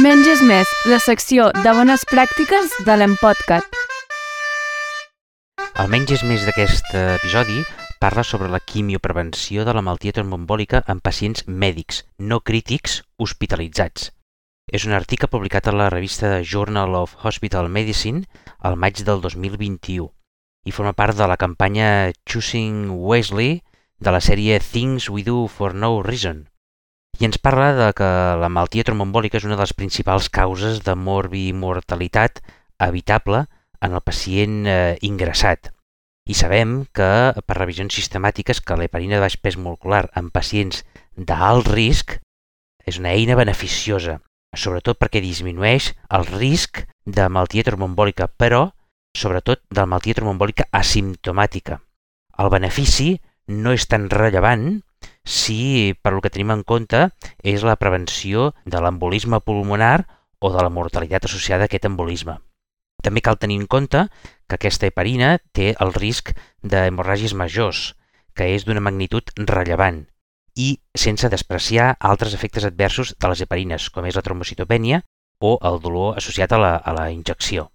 Menges més, la secció de bones pràctiques de l'Empodcat. El Menges més d'aquest episodi parla sobre la quimioprevenció de la malaltia tromboembòlica en pacients mèdics no crítics hospitalitzats. És un article publicat a la revista Journal of Hospital Medicine al maig del 2021 i forma part de la campanya Choosing Wesley de la sèrie Things We Do for No Reason. I ens parla de que la malaltia tromboembòlica és una de les principals causes de morbi-mortalitat evitable en el pacient eh, ingressat. I sabem que, per revisions sistemàtiques, que l'heparina de baix pes molecular en pacients d'alt risc és una eina beneficiosa, sobretot perquè disminueix el risc de malaltia tromboembòlica, però sobretot de la malaltia tromboembòlica asimptomàtica. El benefici no és tan rellevant si per el que tenim en compte és la prevenció de l'embolisme pulmonar o de la mortalitat associada a aquest embolisme. També cal tenir en compte que aquesta heparina té el risc d'hemorràgies majors, que és d'una magnitud rellevant, i sense despreciar altres efectes adversos de les heparines, com és la trombocitopènia o el dolor associat a la, a la injecció.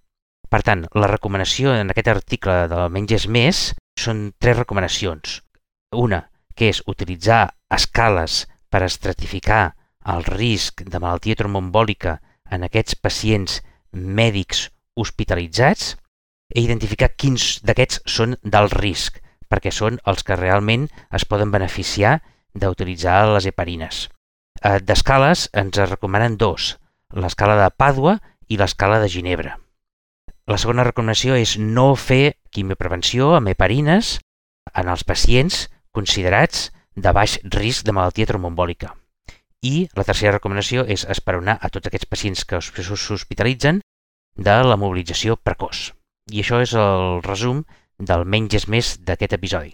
Per tant, la recomanació en aquest article del Menges Més són tres recomanacions. Una, que és utilitzar escales per estratificar el risc de malaltia tromboembòlica en aquests pacients mèdics hospitalitzats i identificar quins d'aquests són del risc, perquè són els que realment es poden beneficiar d'utilitzar les heparines. Eh, d'escales ens recomanen dos, l'escala de Pàdua i l'escala de Ginebra. La segona recomanació és no fer quimioprevenció amb heparines en els pacients considerats de baix risc de malaltia tromboembòlica. I la tercera recomanació és esperonar a tots aquests pacients que s'hospitalitzen de la mobilització precoç. I això és el resum del menys és més d'aquest episodi.